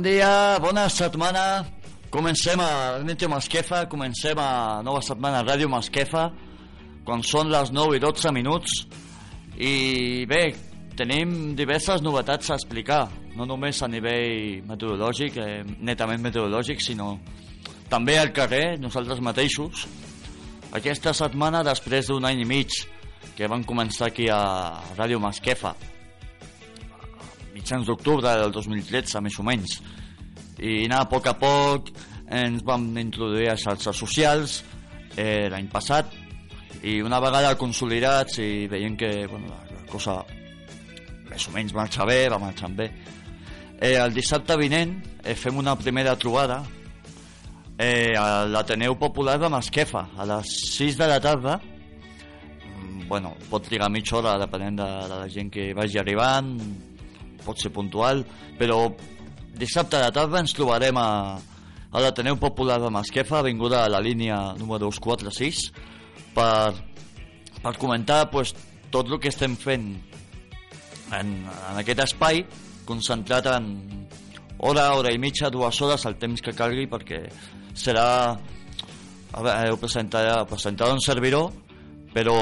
Bon dia, bona setmana. Comencem a Ràdio Masquefa, comencem a nova setmana a Ràdio Masquefa, quan són les 9 i 12 minuts. I bé, tenim diverses novetats a explicar, no només a nivell meteorològic, eh, netament meteorològic, sinó també al carrer, nosaltres mateixos. Aquesta setmana, després d'un any i mig que van començar aquí a Ràdio Masquefa, mitjans d'octubre del 2013, més o menys. I anar a poc a poc ens vam introduir a xarxes socials eh, l'any passat i una vegada consolidats i veient que bueno, la, la cosa més o menys marxa bé, va marxant bé, eh, el dissabte vinent eh, fem una primera trobada eh, a l'Ateneu Popular de Masquefa a les 6 de la tarda mm, bueno, pot trigar mitja hora depenent de, de la gent que vagi arribant pot ser puntual, però dissabte a la tarda ens trobarem a, a l'Ateneu Popular de Masquefa, vinguda a la línia número 246, per, per comentar pues, tot el que estem fent en, en aquest espai, concentrat en hora, hora i mitja, dues hores, el temps que calgui, perquè serà... A veure, presentarà, presentarà un servidor, però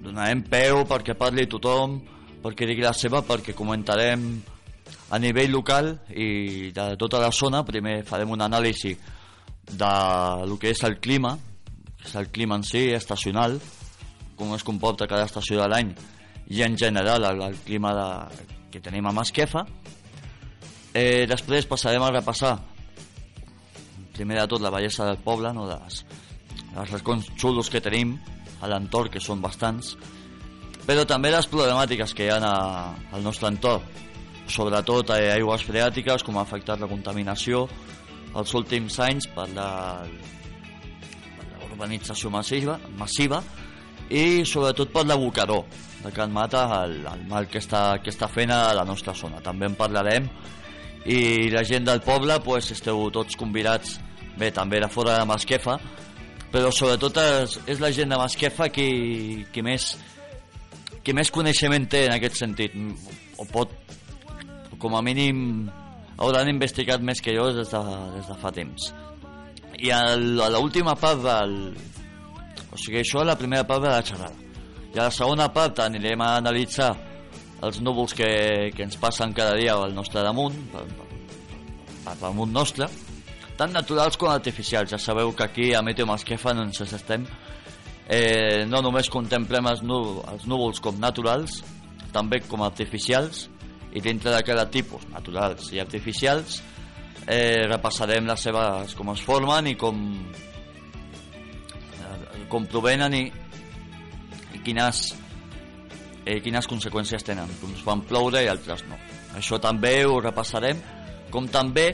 donarem peu perquè parli tothom, perquè digui la seva, perquè comentarem a nivell local i de tota la zona. Primer farem un anàlisi de lo que és el clima, que és el clima en si, estacional, com es comporta cada estació de l'any i en general el, el clima de, que tenim a Masquefa. Eh, després passarem a repassar primer de tot la bellesa del poble, no? les, els racons xulos que tenim a l'entorn, que són bastants, però també les problemàtiques que hi ha a, al nostre entorn, sobretot a aigües freàtiques, com ha afectat la contaminació els últims anys per la, per la urbanització massiva, massiva i sobretot per l'abocador de Can Mata, el, el mal que està, que està fent a la nostra zona. També en parlarem i la gent del poble pues, esteu tots convidats bé, també de fora de Masquefa però sobretot és, és la gent de Masquefa qui, qui més qui més coneixement té en aquest sentit? O pot com a mínim hauran investigat més que jo des de, des de fa temps. I el, a l'última part del o sigui això la primera part de la xerrada. I a la segona part anirem a analitzar els núvols que, que ens passen cada dia al nostre damunt per, per, per damunt nostre tant naturals com artificials. Ja sabeu que aquí a Meteo Masquefa ens estem eh, no només contemplem els, núvols, els núvols com naturals, també com artificials, i dintre de cada tipus, naturals i artificials, eh, repassarem les seves, com es formen i com, eh, com provenen i, i quines, eh, quines conseqüències tenen. Uns van ploure i altres no. Això també ho repassarem, com també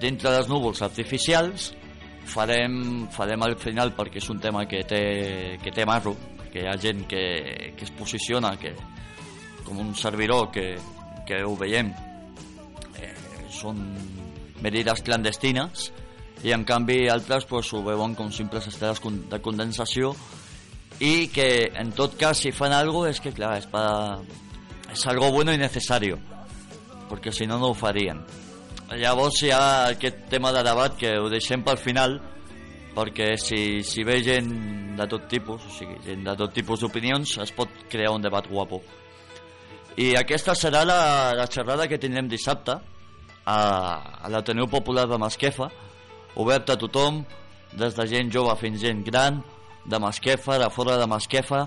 dintre dels núvols artificials farem, farem al final perquè és un tema que té, que té marro que hi ha gent que, que es posiciona que, com un servidor que, que ho veiem eh, són medides clandestines i en canvi altres pues, ho veuen com simples estels de condensació i que en tot cas si fan alguna és que clar és per, és algo bueno i necessari perquè si no no ho farien llavors hi ha aquest tema de debat que ho deixem pel final perquè si, si ve gent de tot tipus, o sigui, gent de tot tipus d'opinions, es pot crear un debat guapo. I aquesta serà la, la xerrada que tindrem dissabte a, a l'Ateneu Popular de Masquefa, obert a tothom, des de gent jove fins gent gran, de Masquefa, de fora de Masquefa.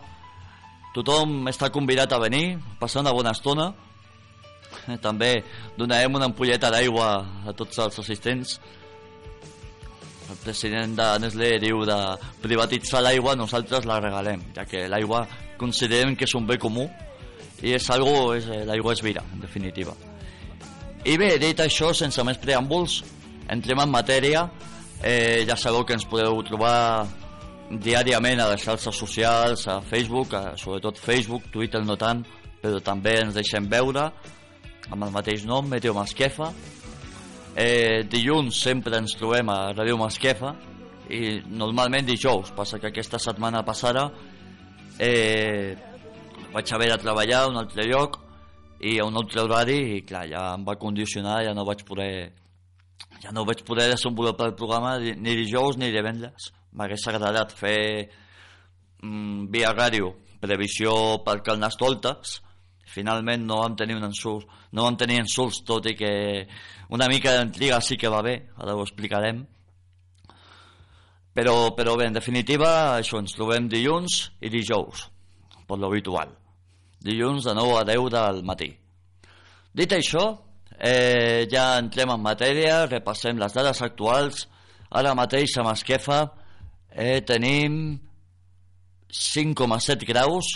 Tothom està convidat a venir, passar una bona estona. També donarem una ampolleta d'aigua a tots els assistents el president de Nestlé diu de privatitzar l'aigua, nosaltres la regalem, ja que l'aigua considerem que és un bé comú i és algo, és, eh, l'aigua és vida, en definitiva. I bé, dit això, sense més preàmbuls, entrem en matèria. Eh, ja sabeu que ens podeu trobar diàriament a les xarxes socials, a Facebook, a, sobretot Facebook, Twitter no tant, però també ens deixem veure amb el mateix nom, Meteo Masquefa, Eh, dilluns sempre ens trobem a Ràdio Masquefa i normalment dijous, passa que aquesta setmana passada eh, vaig haver de treballar a un altre lloc i a un altre horari i clar, ja em va condicionar, ja no vaig poder ja no vaig poder desenvolupar el programa ni dijous ni divendres. M'hagués agradat fer mm, via ràdio previsió per Carnestoltes finalment no vam tenir un ensurt, no vam tenir insults, tot i que una mica d'intriga sí que va bé, ara ho explicarem. Però, però bé, en definitiva, això, ens trobem dilluns i dijous, per l'habitual. Dilluns de 9 a 10 del matí. Dit això, eh, ja entrem en matèria, repassem les dades actuals. Ara mateix a Masquefa eh, tenim 5,7 graus,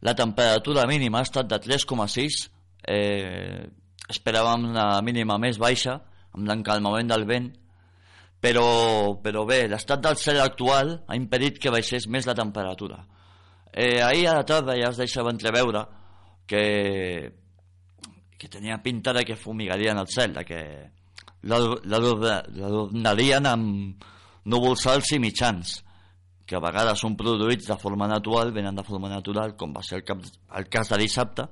la temperatura mínima ha estat de 3,6, eh, esperàvem una mínima més baixa, amb l'encalmament del vent, però, però bé, l'estat del cel actual ha impedit que baixés més la temperatura. Eh, ahir a la tarda ja es deixava entreveure que, que tenia pinta de que fumigarien el cel, de que l'adornarien amb núvols alts i mitjans que a vegades són produïts de forma natural, venen de forma natural, com va ser el, cap, el cas de dissabte,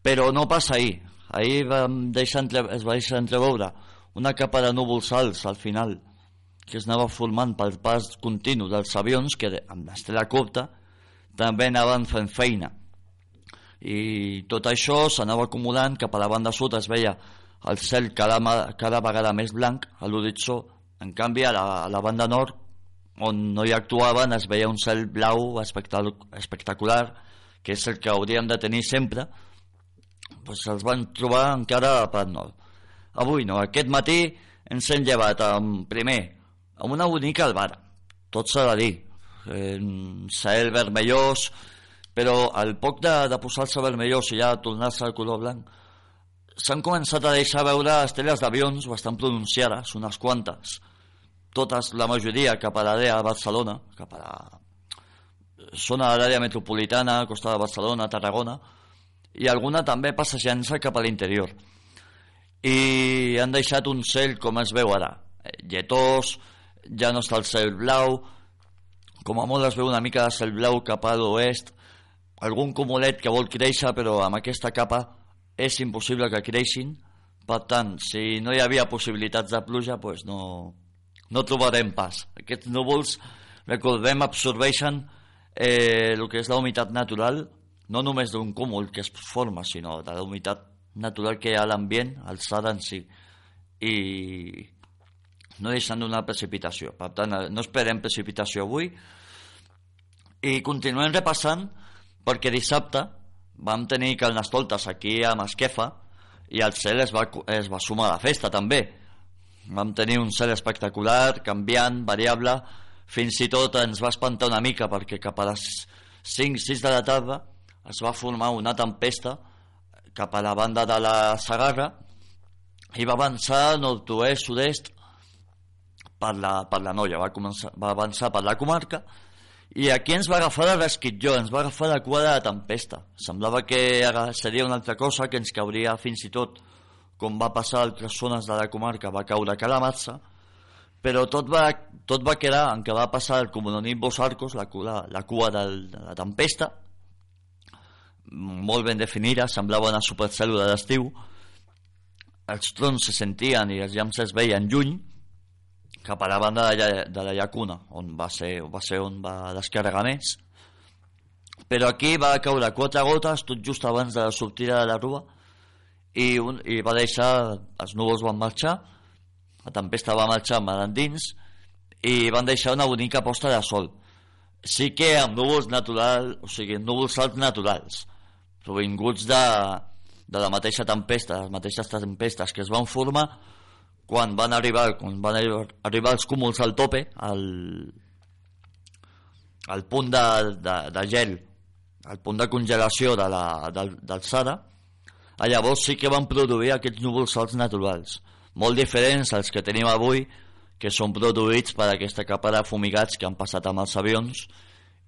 però no passa ahir. Ahir vam deixar entre, es va deixar entreveure una capa de núvols alts al final, que es anava formant pel pas continu dels avions, que amb l'estrela curta també anaven fent feina. I tot això s'anava acumulant, cap a la banda sud es veia el cel cada, cada vegada més blanc a l'horitzó, en canvi a la, a la banda nord on no hi actuaven es veia un cel blau espectacular que és el que hauríem de tenir sempre doncs els van trobar encara a Prat Nord. Avui no, aquest matí ens hem llevat amb, primer amb una bonica albara tot s'ha de dir en cel vermellós però al poc de, de posar-se vermellós i ja tornar-se al color blanc s'han començat a deixar veure estrelles d'avions bastant pronunciades, unes quantes totes, la majoria, cap a l'àrea de Barcelona, cap a la zona de l'àrea metropolitana, costa de Barcelona, Tarragona, i alguna també passejant-se cap a l'interior. I han deixat un cel com es veu ara, lletós, ja no està el cel blau, com a molt es veu una mica de cel blau cap a l'oest, algun cumulet que vol créixer, però amb aquesta capa és impossible que creixin, per tant, si no hi havia possibilitats de pluja, doncs no, no trobarem pas. Aquests núvols, recordem, absorbeixen eh, el que és la humitat natural, no només d'un cúmul que es forma, sinó de la humitat natural que hi ha a l'ambient, alçada en si. I no deixen d'una precipitació. Per tant, no esperem precipitació avui. I continuem repassant perquè dissabte vam tenir Carnestoltes aquí a Masquefa i al cel es va, es va sumar a la festa també Vam tenir un cel espectacular, canviant, variable, fins i tot ens va espantar una mica perquè cap a les 5-6 de la tarda es va formar una tempesta cap a la banda de la Sagarra i va avançar nord-oest, sud-est per la, per la Noia, va, començar, va avançar per la comarca i aquí ens va agafar de resquitlló, ens va agafar la cua de la tempesta. Semblava que seria una altra cosa que ens cauria fins i tot com va passar a altres zones de la comarca, va caure Calamatza, però tot va, tot va quedar en què va passar el Comunonit Bosarcos, la, la, la cua del, de la tempesta, molt ben definida, semblava una supercèl·lula d'estiu, els trons se sentien i els llamps es veien lluny, cap a la banda de la, de la llacuna, on va ser, va ser on va descarregar més. Però aquí va caure quatre gotes tot just abans de la sortida de la rua i, un, i va deixar, els núvols van marxar, la tempesta va marxar mar endins i van deixar una bonica posta de sol. Sí que amb núvols naturals, o sigui, núvols alts naturals, provinguts de, de la mateixa tempesta, les mateixes tempestes que es van formar quan van arribar, quan van arribar els cúmuls al tope, al, al punt de, de, de gel, al punt de congelació de l'alçada, de, llavors sí que van produir aquests núvols alts naturals, molt diferents als que tenim avui, que són produïts per aquesta capa de fumigats que han passat amb els avions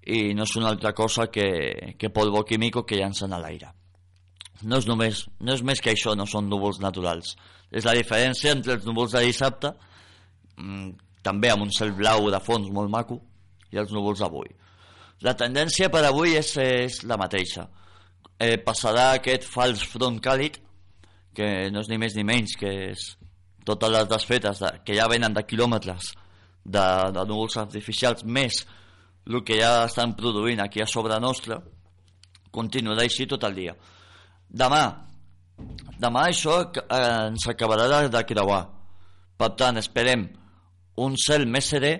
i no és una altra cosa que, que polvo químico que llancen a l'aire. No és, només, no és més que això, no són núvols naturals. És la diferència entre els núvols de dissabte, mmm, també amb un cel blau de fons molt maco, i els núvols d'avui. La tendència per avui és, és la mateixa. Eh, passarà aquest fals front càlid, que no és ni més ni menys que és totes les desfetes de, que ja venen de quilòmetres de, de núvols artificials més el que ja estan produint aquí a sobre nostre continuarà així tot el dia. Demà demà això eh, ens acabarà de, de creuar. Per tant esperem un cel més serè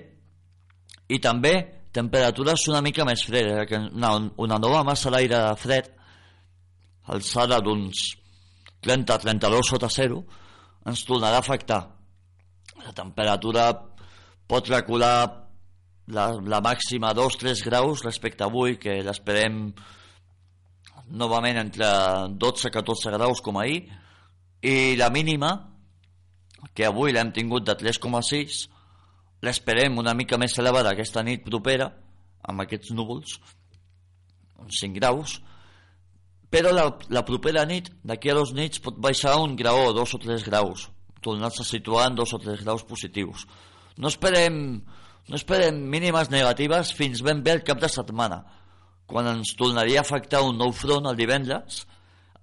i també temperatures una mica més fredes una, una nova massa d'aire fred alçada d'uns 30-32 sota zero ens tornarà a afectar. La temperatura pot recular la, la màxima 2-3 graus respecte a avui, que l'esperem novament entre 12-14 graus com ahir, i la mínima, que avui l'hem tingut de 3,6, l'esperem una mica més elevada aquesta nit propera, amb aquests núvols, uns 5 graus, però la, la propera nit, d'aquí a dos nits, pot baixar un grau, dos o tres graus, tornar-se a situar en dos o tres graus positius. No esperem no esperem mínimes negatives fins ben bé el cap de setmana, quan ens tornaria a afectar un nou front el divendres,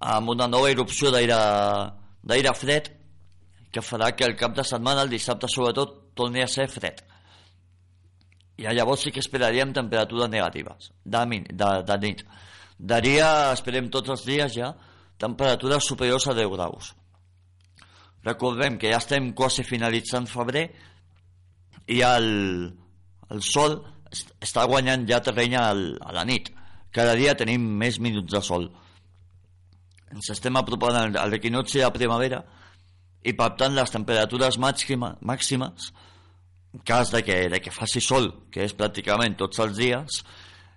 amb una nova erupció d'aire fred, que farà que el cap de setmana, el dissabte sobretot, torni a ser fred. I llavors sí que esperaríem temperatures negatives, de, de, de nit. De dia, esperem tots els dies ja, temperatures superiors a 10 graus. Recordem que ja estem quasi finalitzant febrer i el, el sol està guanyant ja terreny al, a la nit. Cada dia tenim més minuts de sol. Ens estem apropant al, al equinocci de primavera i per tant les temperatures màxima, màximes en cas de que, de que faci sol, que és pràcticament tots els dies,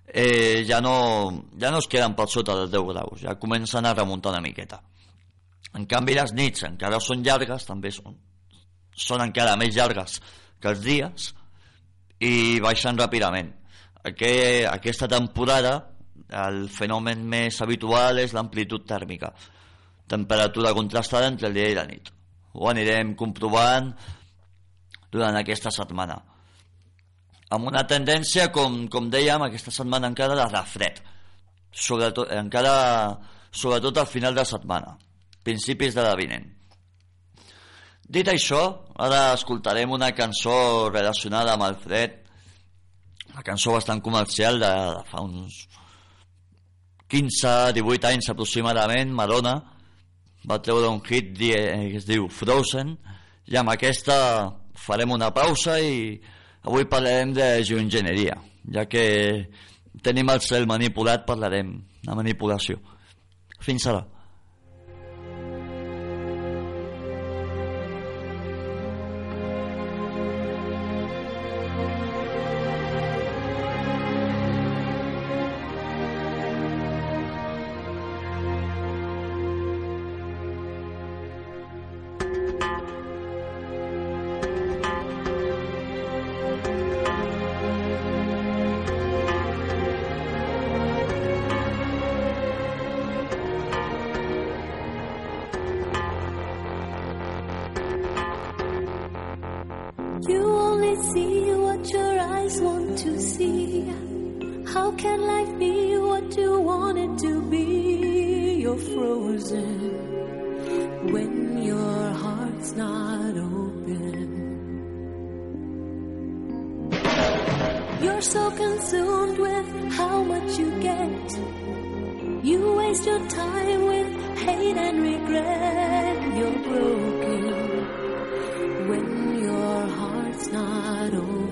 eh, ja, no, ja no es queden per sota dels 10 graus, ja comencen a remuntar una miqueta. En canvi, les nits encara són llargues, també són, són encara més llargues que els dies i baixen ràpidament. Aquest, aquesta temporada el fenomen més habitual és l'amplitud tèrmica, temperatura contrastada entre el dia i la nit. Ho anirem comprovant durant aquesta setmana. Amb una tendència, com, com dèiem, aquesta setmana encara de refred, sobretot, encara, sobretot al final de setmana, principis de la vinent. Dit això, ara escoltarem una cançó relacionada amb el fred, una cançó bastant comercial de, de fa uns 15-18 anys aproximadament, Madonna va treure un hit que es diu Frozen i amb aquesta farem una pausa i avui parlarem de geoenginyeria ja que tenim el cel manipulat parlarem de manipulació. Fins ara when your heart's not open. You're so consumed with how much you get. You waste your time with hate and regret. You're broken when your heart's not open.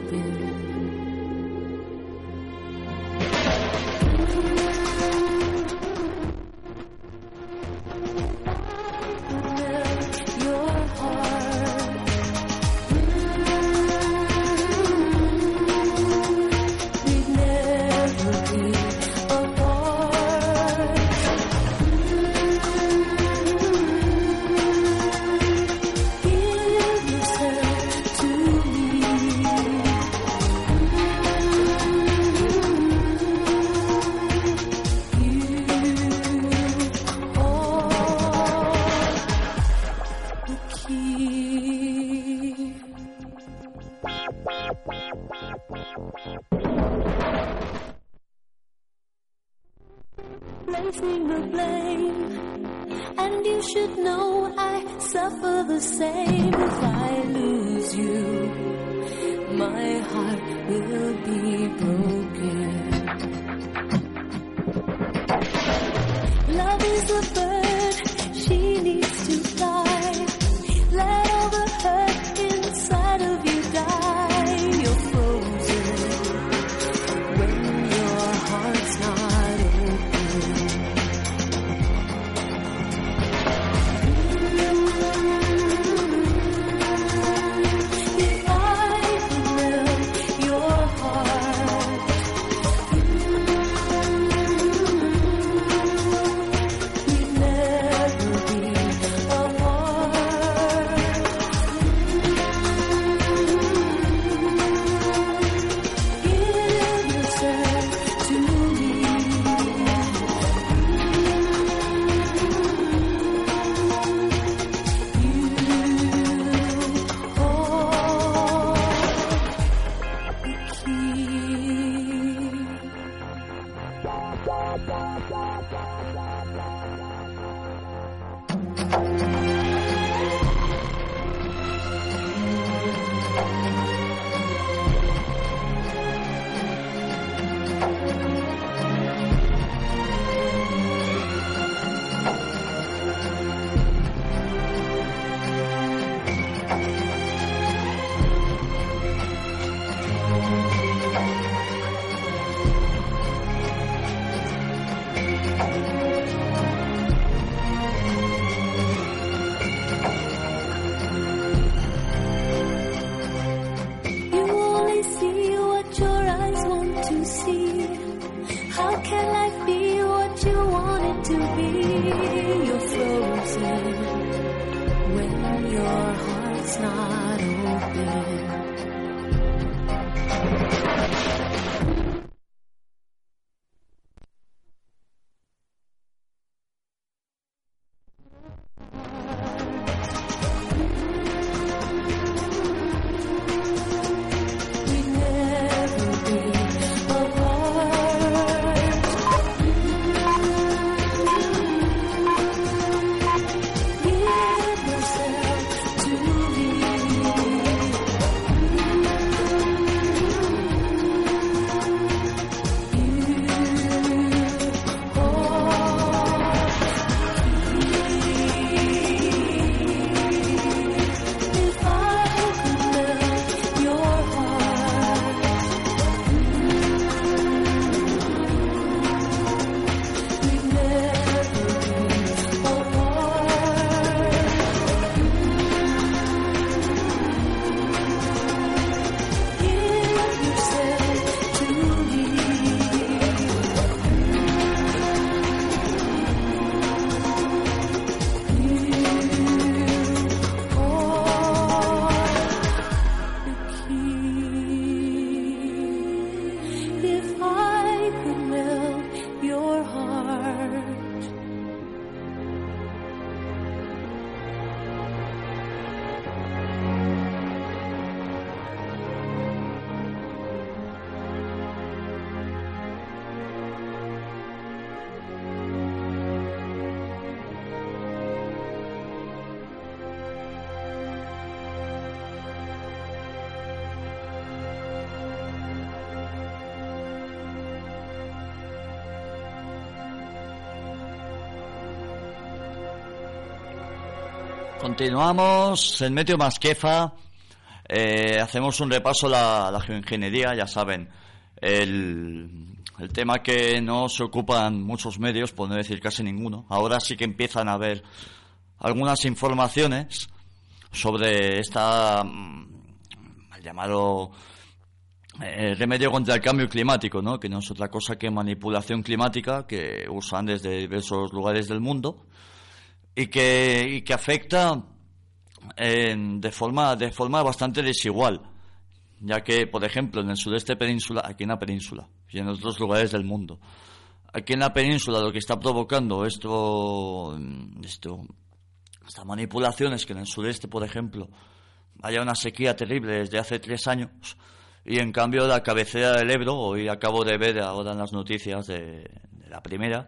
Continuamos en Meteo Masquefa. Eh, hacemos un repaso a la, geoingeniería, ya saben. El, el tema que no se ocupan muchos medios, por no decir casi ninguno. Ahora sí que empiezan a haber algunas informaciones sobre esta mm, llamado eh, remedio contra el cambio climático, ¿no? que no es otra cosa que manipulación climática que usan desde diversos lugares del mundo y que, y que afecta de, forma, de forma bastante desigual, ya que, por ejemplo, en el sudeste península, aquí en la península y en otros lugares del mundo, aquí en la península lo que está provocando esto, esto estas manipulaciones que en el sureste, por ejemplo, haya una sequía terrible desde hace tres años y en cambio la cabecera del Ebro, hoy acabo de ver ahora en las noticias de la primera,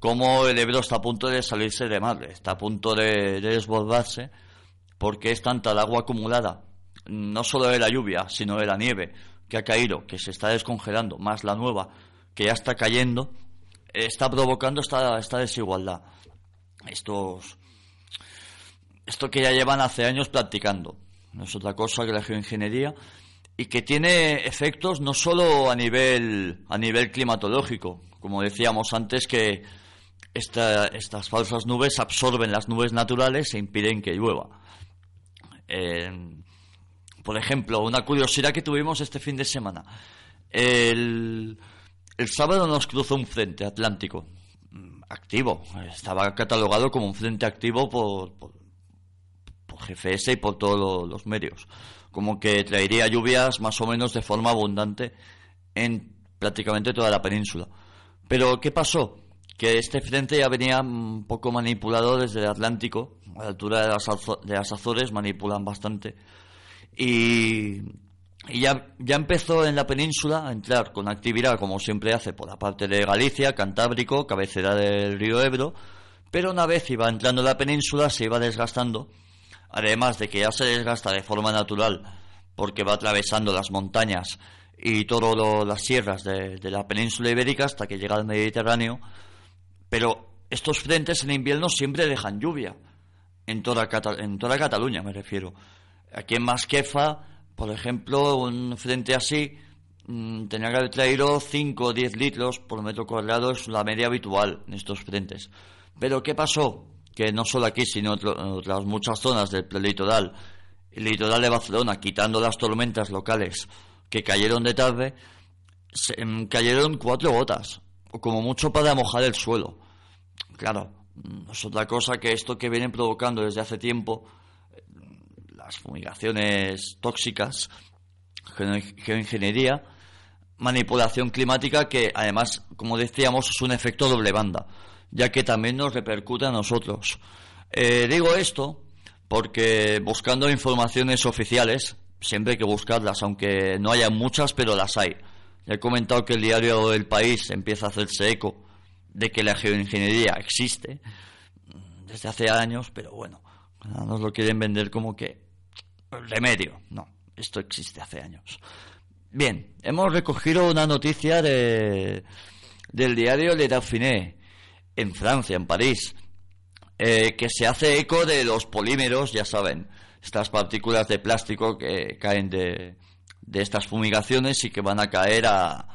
cómo el Ebro está a punto de salirse de madre, está a punto de, de desbordarse porque es tanta el agua acumulada, no solo de la lluvia, sino de la nieve que ha caído, que se está descongelando, más la nueva que ya está cayendo, está provocando esta, esta desigualdad. Estos, esto que ya llevan hace años practicando. No es otra cosa que la geoingeniería y que tiene efectos no solo a nivel, a nivel climatológico, como decíamos antes que esta- estas falsas nubes absorben las nubes naturales e impiden que llueva. Eh, por ejemplo, una curiosidad que tuvimos este fin de semana. El, el sábado nos cruzó un frente atlántico mm, activo. Estaba catalogado como un frente activo por, por, por GFS y por todos lo- los medios. Como que traería lluvias más o menos de forma abundante en prácticamente toda la península. Pero, ¿qué pasó? Que este frente ya venía un poco manipulado desde el Atlántico, a la altura de las, Azores manipulan bastante. Y, ya, ya empezó en la península a entrar con actividad, como siempre hace, por la parte de Galicia, Cantábrico, cabecera del río Ebro, pero una vez iba entrando en la península se iba desgastando, además de que ya se desgasta de forma natural, porque va atravesando las montañas y todas las sierras de la península ibérica hasta que llega al Mediterráneo, pero estos frentes en invierno siempre dejan lluvia, en toda, Cataluña me refiero. Aquí en Masquefa, por ejemplo, un frente así mm, tenía que haber traído 5 o 10 litros por metro cuadrado, es la media habitual en estos frentes. Pero ¿qué pasó? Que no solo aquí, sino en otras muchas zonas del litoral, el litoral de Barcelona, quitando las tormentas locales que cayeron de tarde, em, cayeron cuatro gotas, como mucho para mojar el suelo. Claro, es otra cosa que esto que vienen provocando desde hace tiempo eh, las fumigaciones tóxicas, geo- geoingeniería, manipulación climática que además, como decíamos, es un efecto doble banda, ya que también nos repercute a nosotros. Eh, digo esto porque buscando informaciones oficiales, siempre hay que buscarlas, aunque no haya muchas, pero las hay. Ya he comentado que el diario El País empieza a hacerse eco de que la geoingeniería existe desde hace años, pero bueno, nos lo quieren vender como que remedio. No, esto existe hace años. Bien, hemos recogido una noticia de, del diario Le Dauphiné, en Francia, en París, eh, que se hace eco de los polímeros, ya saben, estas partículas de plástico que caen de, de estas fumigaciones y que van a caer a,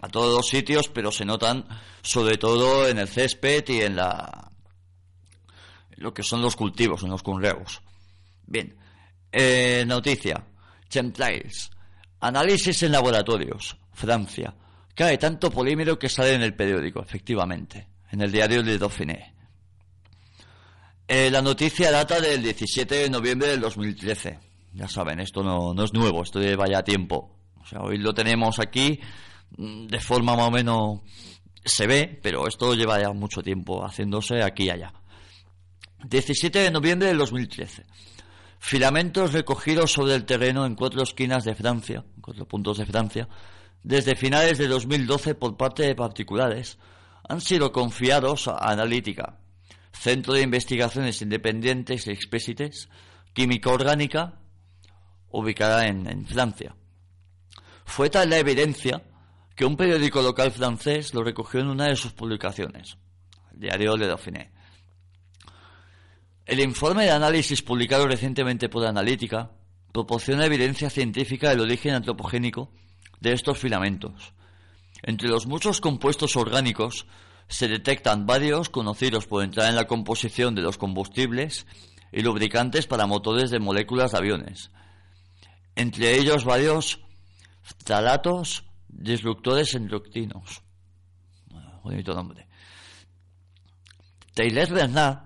a todos los sitios, pero se notan sobre todo en el césped y en la lo que son los cultivos, en los conreos. Bien, eh, noticia. Chemtrails. Análisis en laboratorios. Francia. Cae tanto polímero que sale en el periódico, efectivamente. En el diario Le Dauphiné. Eh, la noticia data del 17 de noviembre del 2013. Ya saben, esto no, no es nuevo, esto lleva ya tiempo. O sea, hoy lo tenemos aquí mm, de forma más o menos se ve, pero esto lleva ya mucho tiempo haciéndose aquí y allá. 17 de noviembre del 2013. Filamentos recogidos sobre el terreno en cuatro esquinas de Francia, en cuatro puntos de Francia, desde finales de 2012 por parte de particulares, han sido confiados a Analítica, Centro de Investigaciones Independientes y Expésites, Química Orgánica, ubicada en, Francia. Fue tal la evidencia que un periódico local francés lo recogió en una de sus publicaciones, el diario Le Dauphiné. El informe de análisis publicado recientemente por Analítica proporciona evidencia científica del origen antropogénico de estos filamentos. Entre los muchos compuestos orgánicos se detectan varios conocidos por entrar en la composición de los combustibles y lubricantes para motores de moléculas de aviones. Entre ellos varios talatos disruptores endocrinos. bonito nombre. Taylor Bernard,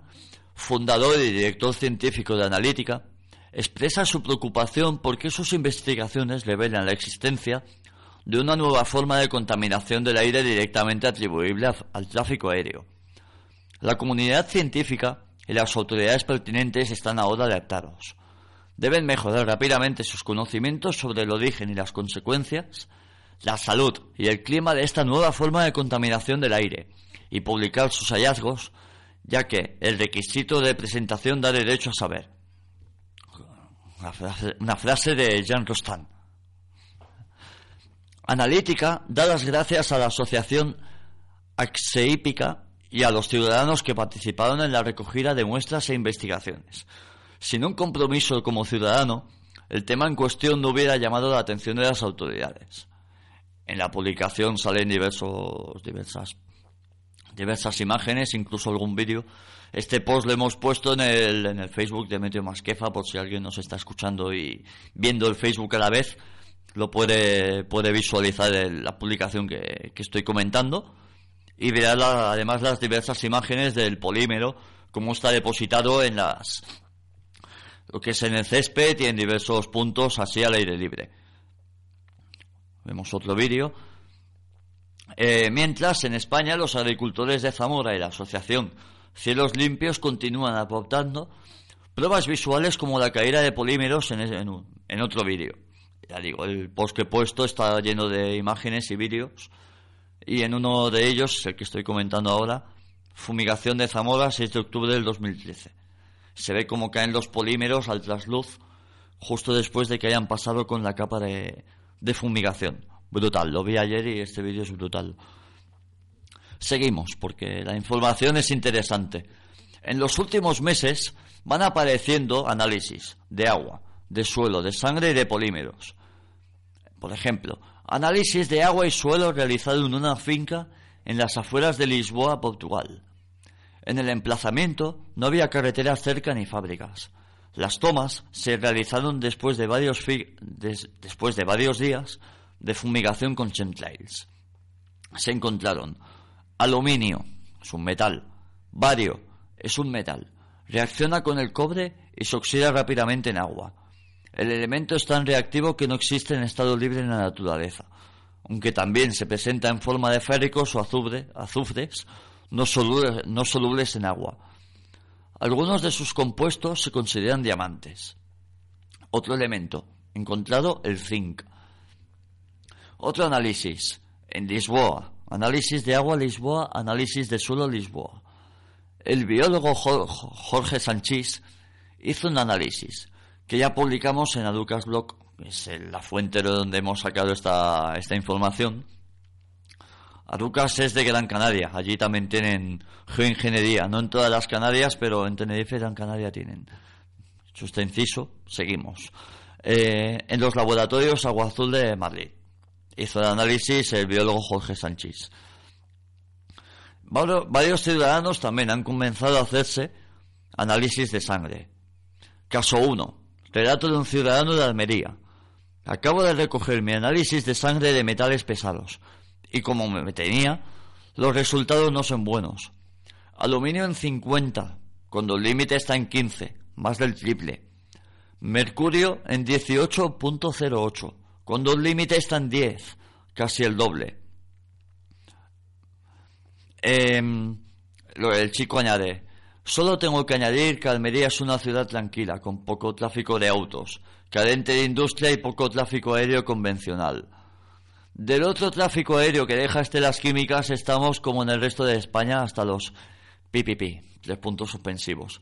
fundador y director científico de Analítica, expresa su preocupación porque sus investigaciones revelan la existencia de una nueva forma de contaminación del aire directamente atribuible al tráfico aéreo. La comunidad científica y las autoridades pertinentes están ahora alertados. Deben mejorar rápidamente sus conocimientos sobre el origen y las consecuencias, la salud y el clima de esta nueva forma de contaminación del aire y publicar sus hallazgos, ya que el requisito de presentación da derecho a saber. Una frase, de Jean Rostand. Analítica da las gracias a la Asociación Axeípica y a los ciudadanos que participaron en la recogida de muestras e investigaciones. Sin un compromiso como ciudadano, el tema en cuestión no hubiera llamado la atención de las autoridades. En la publicación salen diversos, diversas, diversas imágenes, incluso algún vídeo. Este post lo hemos puesto en el, en el Facebook de Meteo Masquefa, por si alguien nos está escuchando y viendo el Facebook a la vez lo puede, puede visualizar la publicación que, estoy comentando y verá además las diversas imágenes del polímero, cómo está depositado en las lo que es en el césped y en diversos puntos así al aire libre. Vemos otro vídeo. Eh, mientras en España los agricultores de Zamora y la asociación Cielos Limpios continúan aportando pruebas visuales como la caída de polímeros en, en otro vídeo. Ya digo, el post que he puesto está lleno de imágenes y vídeos. Y en uno de ellos, el que estoy comentando ahora, fumigación de Zamora, 6 de octubre del 2013. Se ve cómo caen los polímeros al trasluz justo después de que hayan pasado con la capa de, de fumigación. Brutal, lo vi ayer y este vídeo es brutal. Seguimos, porque la información es interesante. En los últimos meses van apareciendo análisis de agua, de suelo, de sangre y de polímeros. Por ejemplo, análisis de agua y suelo realizado en una finca en las afueras de Lisboa, Portugal. En el emplazamiento no había carreteras cerca ni fábricas. Las tomas se realizaron después de varios, días de fumigación con chemtrails. Se encontraron aluminio, es un metal, bario, es un metal, reacciona con el cobre y se oxida rápidamente en agua. El elemento es tan reactivo que no existe en estado libre en la naturaleza, aunque también se presenta en forma de férricos o azufres no solubles, no solubles en agua. Algunos de sus compuestos se consideran diamantes. Otro elemento, encontrado el zinc. Otro análisis, en Lisboa, análisis de agua Lisboa, análisis de suelo Lisboa. El biólogo Jorge Sanchís hizo un análisis que ya publicamos en Aducas Blog, es la fuente de donde hemos sacado esta, esta información. Aducas es de Gran Canaria, allí también tienen geoingeniería, no en todas las Canarias, pero en Tenerife y Gran Canaria tienen. Hecho inciso, seguimos. Eh, en los laboratorios Agua Azul de Madrid. Hizo el análisis el biólogo Jorge Sánchez. Varios ciudadanos también han comenzado a hacerse análisis de sangre. Caso 1. Relato de un ciudadano de Almería. Acabo de recoger mi análisis de sangre de metales pesados y como me tenía, los resultados no son buenos. Aluminio en 50, cuando el límite está en 15, más del triple. Mercurio en 18.08, cuando el límite está en 10, casi el doble. Em, el chico añade, Solo tengo que añadir que Almería es una ciudad tranquila, con poco tráfico de autos, cadente de industria y poco tráfico aéreo convencional. Del otro tráfico aéreo que deja estelas químicas estamos como en el resto de España hasta los PPP, tres puntos suspensivos.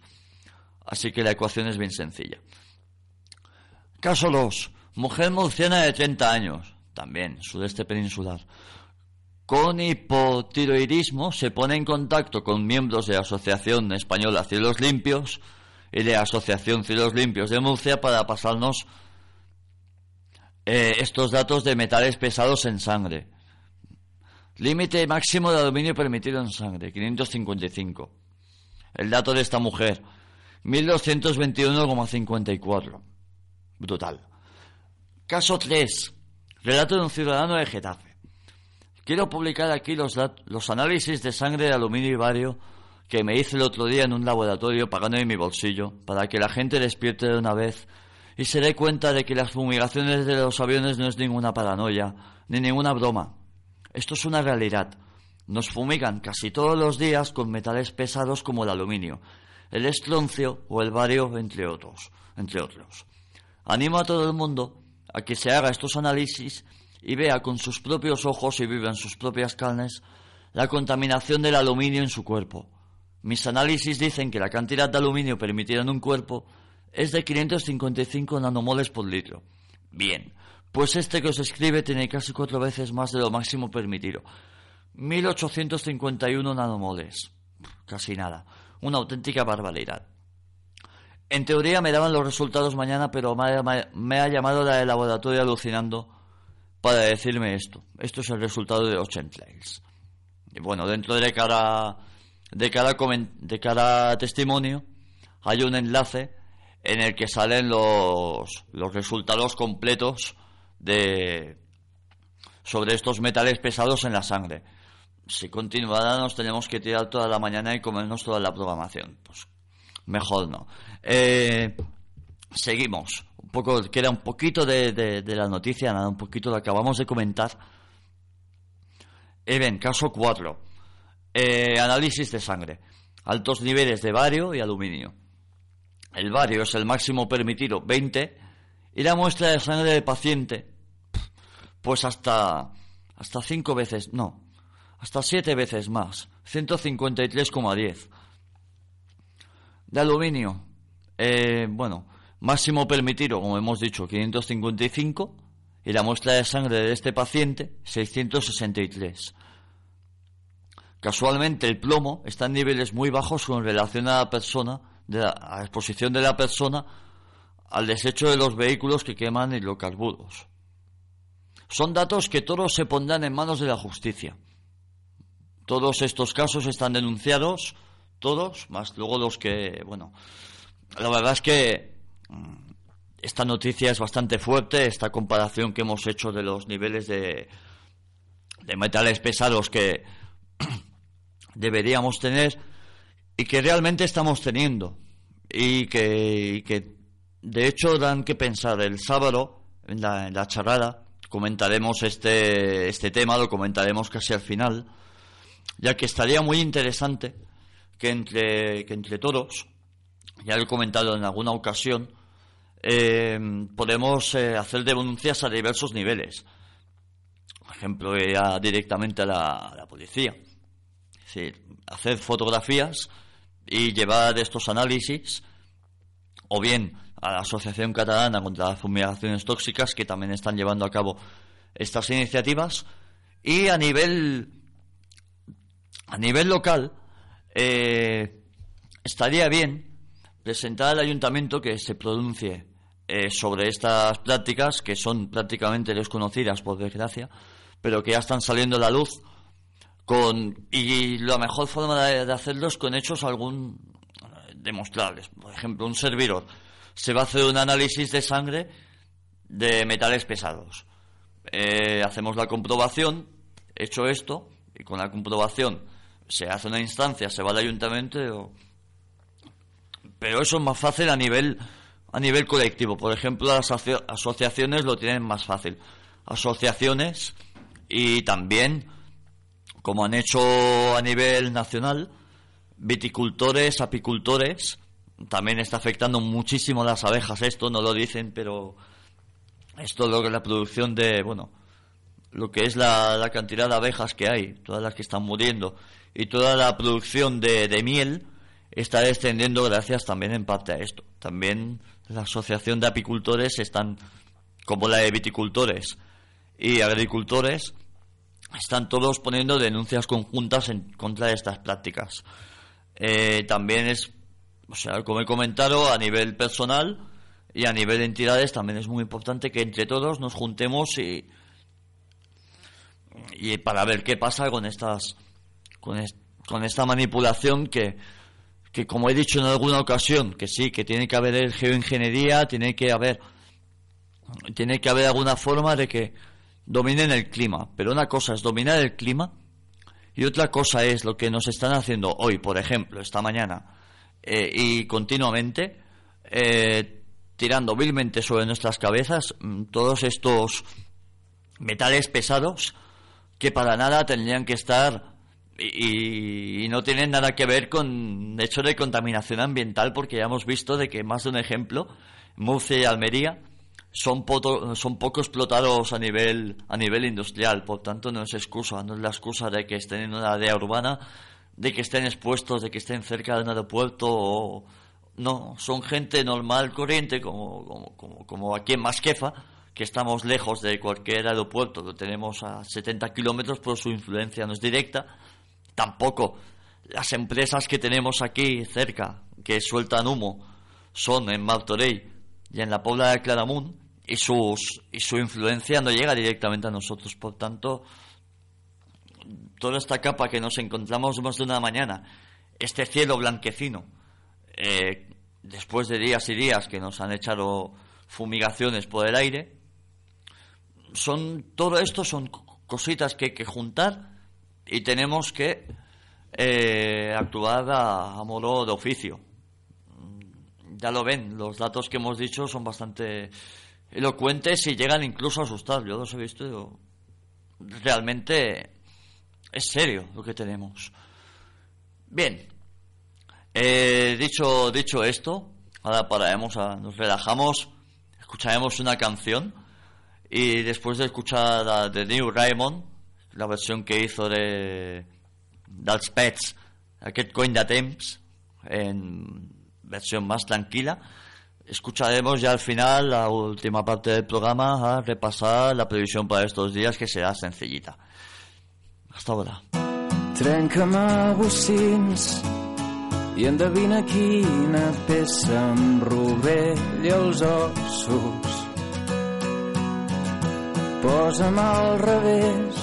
Así que la ecuación es bien sencilla. Caso 2. Mujer murciana de 30 años, también sudeste peninsular, con hipotiroidismo se pone en contacto con miembros de la Asociación Española Cielos Limpios y de la Asociación Cielos Limpios de Murcia para pasarnos eh, estos datos de metales pesados en sangre. Límite máximo de aluminio permitido en sangre, 555. El dato de esta mujer, 1221,54. Brutal. Caso 3. Relato de un ciudadano de Getafe. Quiero publicar aquí los, los análisis de sangre de aluminio y bario que me hice el otro día en un laboratorio pagando en mi bolsillo para que la gente despierte de una vez y se dé cuenta de que las fumigaciones de los aviones no es ninguna paranoia ni ninguna broma. Esto es una realidad. Nos fumigan casi todos los días con metales pesados como el aluminio, el estroncio o el bario, entre otros. Entre otros. Animo a todo el mundo a que se haga estos análisis y vea con sus propios ojos y viva en sus propias carnes la contaminación del aluminio en su cuerpo. Mis análisis dicen que la cantidad de aluminio permitida en un cuerpo es de 555 nanomoles por litro. Bien, pues este que os escribe tiene casi cuatro veces más de lo máximo permitido. 1851 nanomoles. Casi nada. Una auténtica barbaridad. En teoría me daban los resultados mañana, pero me ha, llamado la de laboratorio alucinando para decirme esto. Esto es el resultado de 80 Y bueno, dentro de cada, de cada, de cada testimonio hay un enlace en el que salen los, los resultados completos de sobre estos metales pesados en la sangre. Si continuará nos tenemos que tirar toda la mañana y comernos toda la programación. Pues mejor no. Eh, seguimos. Un poco, queda un poquito de, de, la noticia, nada, un poquito lo acabamos de comentar. Even, caso 4. Eh, análisis de sangre. Altos niveles de bario y aluminio. El bario es el máximo permitido, 20, y la muestra de sangre del paciente. Pues hasta, hasta cinco veces, no, hasta siete veces más, 153,10. De aluminio, eh, bueno, máximo permitido, como hemos dicho, 555, y la muestra de sangre de este paciente, 663. Casualmente el plomo está en niveles muy bajos con relación a la persona, de la, a exposición de la persona al desecho de los vehículos que queman hidrocarburos. Son datos que todos se pondrán en manos de la justicia. Todos estos casos están denunciados, todos, más luego los que, bueno, la verdad es que mm, esta noticia es bastante fuerte, esta comparación que hemos hecho de los niveles de, de metales pesados que deberíamos tener y que realmente estamos teniendo y que, que de hecho dan que pensar el sábado en la, en la charrada comentaremos este, este tema, lo comentaremos casi al final, ya que estaría muy interesante que entre, que entre todos, ya lo he comentado en alguna ocasión, eh, podemos eh, hacer denuncias a diversos niveles. Por ejemplo, ya directamente a la, policía. Hacer fotografías y llevar estos análisis, o bien a la Asociación Catalana contra las Fumigaciones Tóxicas, que también están llevando a cabo estas iniciativas. Y a nivel, a nivel local, eh, estaría bien presentar al ayuntamiento que se pronuncie eh, sobre estas prácticas, que son prácticamente desconocidas, por desgracia, pero que ya están saliendo a la luz. Con, y la mejor forma de, de hacerlo es con hechos algún demostrables. Por ejemplo, un servidor se va a hacer un análisis de sangre de metales pesados. Eh, hacemos la comprobación, hecho esto, y con la comprobación se hace una instancia, se va al ayuntamiento, pero eso es más fácil a nivel, a nivel colectivo. Por ejemplo, las asociaciones lo tienen más fácil. Asociaciones y también, como han hecho a nivel nacional, viticultores, apicultores, también está afectando muchísimo las abejas. Esto no lo dicen, pero esto lo que la producción de, bueno, lo que es la, cantidad de abejas que hay, todas las que están muriendo, y toda la producción de, de miel está descendiendo gracias también en parte a esto. También la asociación de apicultores están, como la de viticultores y agricultores, están todos poniendo denuncias conjuntas en contra de estas prácticas. Eh, también es o sea, como he comentado, a nivel personal y a nivel de entidades también es muy importante que entre todos nos juntemos y, y para ver qué pasa con estas con, con esta manipulación que, que como he dicho en alguna ocasión que sí que tiene que haber geoingeniería tiene que haber tiene que haber alguna forma de que dominen el clima. Pero una cosa es dominar el clima y otra cosa es lo que nos están haciendo hoy. Por ejemplo esta mañana eh, y continuamente eh, tirando vilmente sobre nuestras cabezas mm, todos estos metales pesados que para nada tendrían que estar y, no tienen nada que ver con hecho de contaminación ambiental porque ya hemos visto de que más de un ejemplo Murcia y Almería son, son poco explotados a nivel a nivel industrial por tanto no es excusa no es la excusa de que estén en una área urbana de que estén expuestos de que estén cerca de un aeropuerto o no son gente normal corriente como como, como, aquí en Masquefa que estamos lejos de cualquier aeropuerto, lo tenemos a 70 kilómetros, pero su influencia no es directa. Tampoco las empresas que tenemos aquí cerca, que sueltan humo, son en Martorell y en la Pobla de Claramunt, y, sus, y su influencia no llega directamente a nosotros. Por tanto, toda esta capa que nos encontramos más de una mañana, este cielo blanquecino, eh, después de días y días que nos han echado fumigaciones por el aire, son todo esto son cositas que hay que juntar y tenemos que eh, actuar a, modo de oficio. Ya lo ven, los datos que hemos dicho son bastante elocuentes y llegan incluso a asustar. Yo los he visto. Realmente es serio lo que tenemos. Bien, eh, dicho, dicho esto, ahora pararemos, a, nos relajamos, escucharemos una canción y después de escuchar a The New Raymond, la versión que hizo de dels Pets, aquest coin de temps, en versión más tranquila, escucharemos ya al final la última parte del programa a repasar la previsión para estos días que será sencillita. Hasta ahora. Trenca'm a bocins i endevina quina peça em rovella els ossos Posa'm al revés,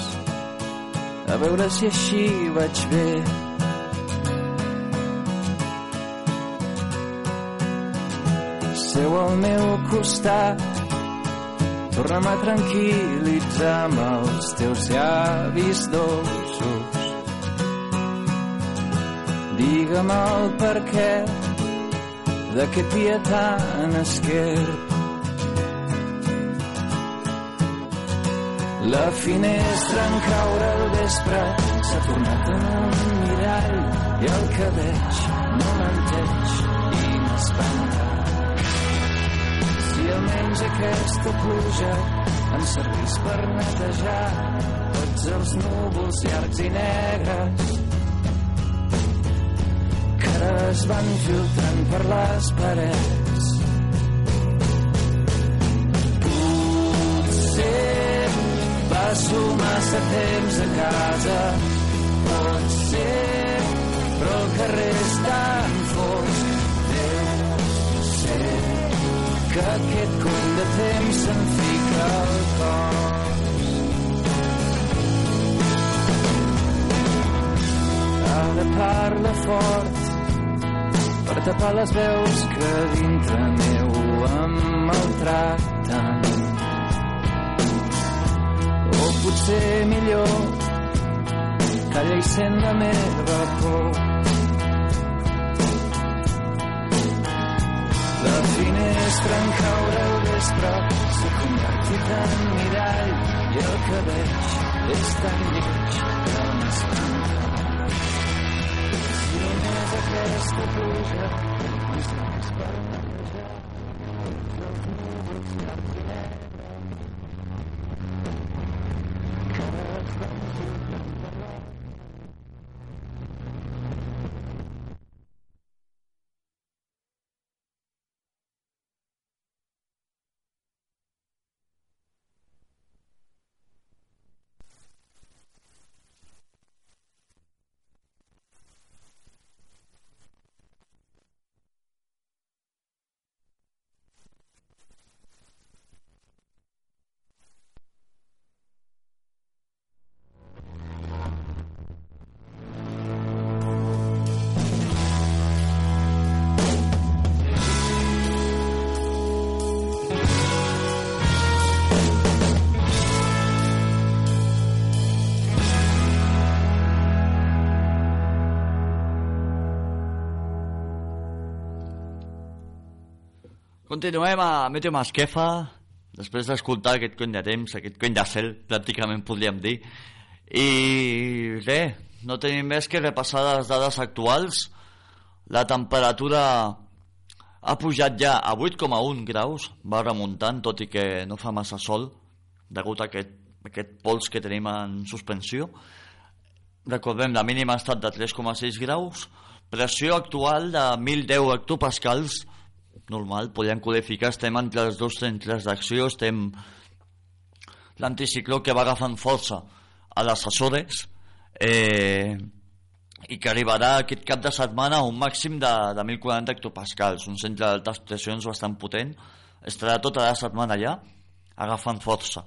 a veure si així vaig bé. Seu al meu costat, torna'm a tranquil·litzar amb els teus llavis dolços. Digue'm el per què d'aquest dia tan esquerp La finestra en caure al vespre s'ha tornat en un mirall i el que veig no m'enteix i m'espanta. Almenys aquesta pluja em servís per netejar tots els núvols llargs i negres que ara es van filtrant per les parets. Passo massa temps a casa, pot ser, però el carrer és tan que aquest cony de temps se'n fica al cos. Ara parla fort per tapar les veus que dintre meu em maltracten potser millor calla i sent la meva por finestra en caure al vespre. S'ha convertit en mirall i el que veig és tan lleig que m'espanta si només aquesta pluja em serveix per netejar els núvols llargs Continuem a Meteo Masquefa, després d'escoltar aquest cony de temps, aquest cony de cel, pràcticament podríem dir. I res, no tenim més que repassar les dades actuals. La temperatura ha pujat ja a 8,1 graus, va remuntant, tot i que no fa massa sol, degut a aquest, aquest pols que tenim en suspensió. Recordem, la mínima ha estat de 3,6 graus, pressió actual de 1.010 hectopascals, normal, podríem qualificar, estem entre els dos centres d'acció, estem l'anticicló que va agafant força a les Açores eh, i que arribarà aquest cap de setmana a un màxim de, de 1.040 hectopascals, un centre d'altes pressions bastant potent, estarà tota la setmana allà agafant força.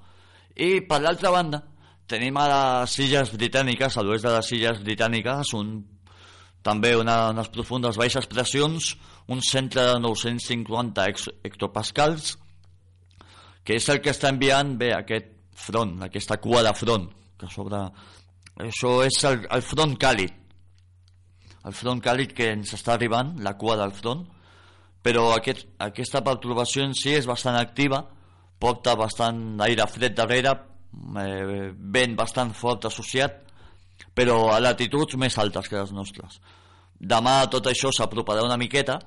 I per l'altra banda, tenim a les illes britàniques, a l'oest de les illes britàniques, un, també una, unes profundes baixes pressions, un centre de 950 hectopascals, que és el que està enviant bé aquest front, aquesta cua de front, que sobre... Això és el, el front càlid, el front càlid que ens està arribant, la cua del front, però aquest, aquesta perturbació en si és bastant activa, porta bastant aire fred darrere, eh, vent bastant fort associat, però a latituds més altes que les nostres. Demà tot això s'aproparà una miqueta,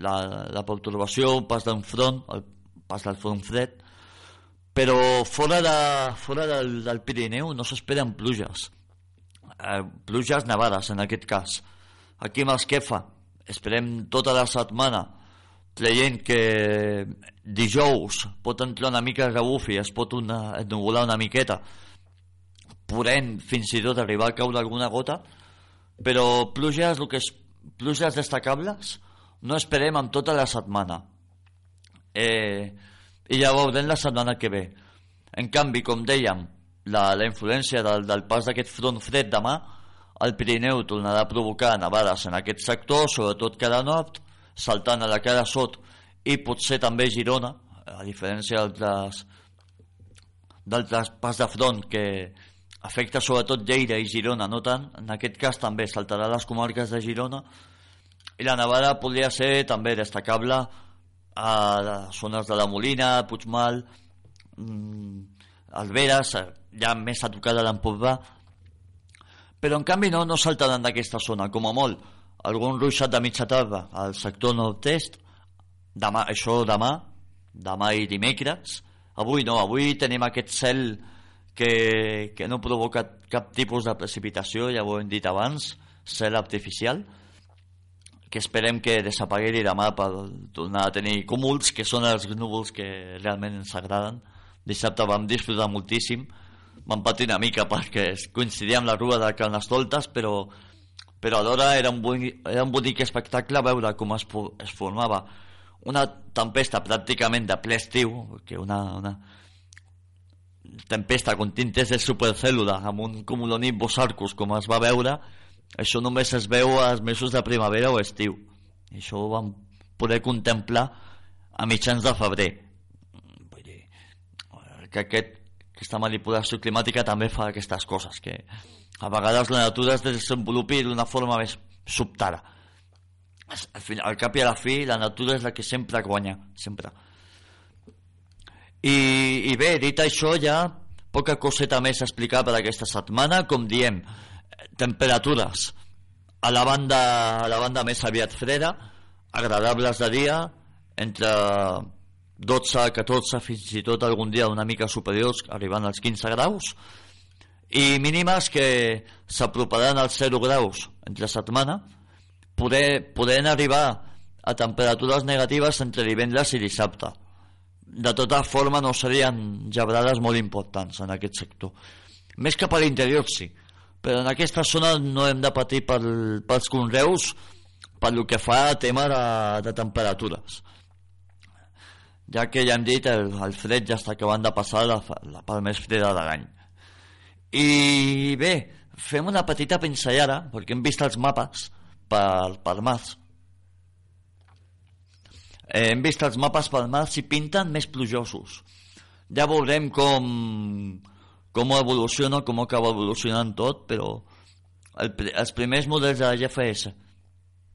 la, la perturbació, el pas d'un front, el pas del front fred, però fora, de, fora del, del Pirineu no s'esperen pluges, eh, pluges nevades en aquest cas. Aquí amb els Kefa esperem tota la setmana creient que dijous pot entrar una mica de rebufi, es pot una, ennubular una miqueta, podem fins i tot arribar a caure alguna gota, però pluges, el que és, pluges destacables no esperem amb tota la setmana. Eh, I ja veurem la setmana que ve. En canvi, com dèiem, la, la influència del, del pas d'aquest front fred demà, el Pirineu tornarà a provocar nevades en aquest sector, sobretot cada nord, saltant a la cara sot i potser també Girona, a diferència d'altres d'altres pas de front que afecta sobretot Lleida i Girona, no tant, en aquest cas també saltarà les comarques de Girona i la nevada podria ser també destacable a zones de la Molina, Puigmal, mm, Alberes, ja més a tocar de l'Empordà, però en canvi no, no saltaran d'aquesta zona, com a molt. Algun ruixat de mitja tarda al sector nord-est, demà, això demà, demà i dimecres, avui no, avui tenim aquest cel que, que no provoca cap tipus de precipitació, ja ho hem dit abans, cel artificial, que esperem que desaparegui demà per tornar a tenir cúmuls, que són els núvols que realment ens agraden. Dissabte vam disfrutar moltíssim, vam patir una mica perquè coincidia amb la rua de Carnestoltes, però, però alhora era un, bonic, era un bonic espectacle veure com es, es formava una tempesta pràcticament de ple estiu, que una, una tempesta con tintes de supercèl·lula amb un cumulonimbus arcus com es va veure, això només es veu als mesos de primavera o estiu. Això ho vam poder contemplar a mitjans de febrer. Vull dir, que aquest, aquesta manipulació climàtica també fa aquestes coses, que a vegades la natura es desenvolupi d'una forma més sobtada. Al, final, al cap i a la fi, la natura és la que sempre guanya, sempre. I, i bé, dit això ja, poca coseta més a explicar per aquesta setmana, com diem, temperatures a la banda, a la banda més aviat freda, agradables de dia, entre 12, 14, fins i tot algun dia una mica superiors, arribant als 15 graus, i mínimes que s'aproparan als 0 graus entre setmana, poder, podent arribar a temperatures negatives entre divendres i dissabte. De tota forma no serien gebrades molt importants en aquest sector. Més que per l'interior sí, però en aquesta zona no hem de patir pel, pels conreus per el que fa a tema de, de temperatures ja que ja hem dit el, el fred ja està acabant de passar la, la part més freda de l'any i bé fem una petita pinzellada perquè hem vist els mapes per, per març. Eh, hem vist els mapes per març i pinten més plujosos. Ja veurem com, com evoluciona, com acaba evolucionant tot, però el, els primers models de la GFS,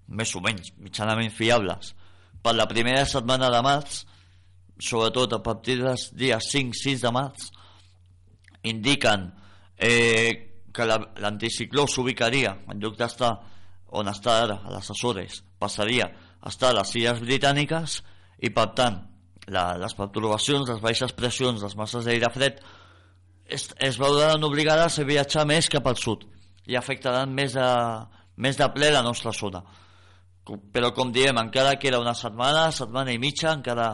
més o menys, mitjanament fiables, per la primera setmana de març, sobretot a partir dels dies 5-6 de març, indiquen eh, que la- l'anticicló s'ubicaria, en lloc d'estar on està ara, a les Açores, passaria a estar a les Illes Britàniques i, per tant, la, les perturbacions, les baixes pressions, les masses d'aire fred es, es veuran obligades a viatjar més cap al sud i afectaran més de, més de ple la nostra zona. Però, com diem, encara queda una setmana, setmana i mitja, encara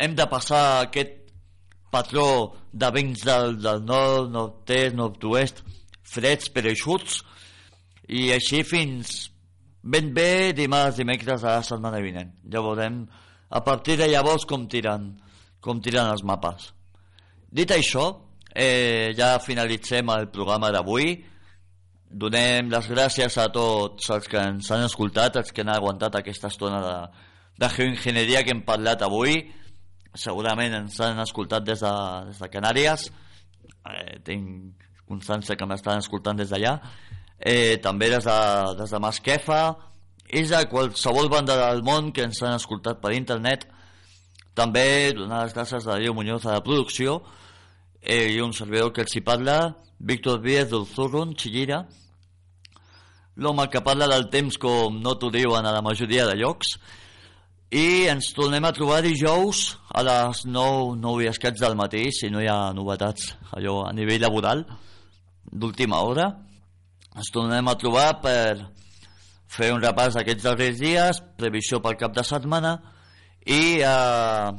hem de passar aquest patró de vents del, del nord, nord-est, nord-oest, freds però eixuts, i així fins ben bé dimarts, dimecres de la setmana vinent. Ja veurem a partir de llavors com tiren, com tiren els mapes. Dit això, eh, ja finalitzem el programa d'avui. Donem les gràcies a tots els que ens han escoltat, els que han aguantat aquesta estona de, de geoenginyeria que hem parlat avui. Segurament ens han escoltat des de, des de Canàries. Eh, tinc constància que m'estan escoltant des d'allà. Eh, també des de, des de Masquefa i de qualsevol banda del món que ens han escoltat per internet. També donar les gràcies a Darío Muñoz a la producció eh, i un servidor que els hi parla, Víctor Díaz del Zurrun, Chillira, l'home que parla del temps com no t'ho diuen a la majoria de llocs, i ens tornem a trobar dijous a les 9, 9 i escaig del matí, si no hi ha novetats allò a nivell laboral d'última hora. Ens tornem a trobar per fer un repàs d'aquests darrers dies, previsió pel cap de setmana i eh,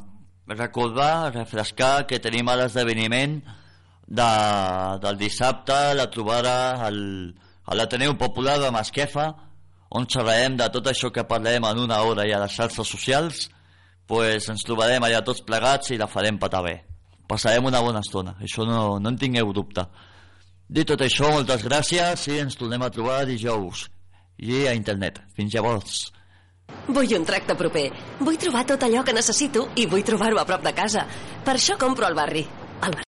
recordar, refrescar que tenim a l'esdeveniment de, del dissabte la trobada al, a l'Ateneu Popular de Masquefa on xerrarem de tot això que parlem en una hora i a les xarxes socials pues ens trobarem allà tots plegats i la farem patar bé passarem una bona estona, això no, no en tingueu dubte dit tot això, moltes gràcies i ens tornem a trobar dijous i a internet. Fins llavors. Vull un tracte proper. Vull trobar tot allò que necessito i vull trobar-ho a prop de casa. Per això compro al barri. Al barri.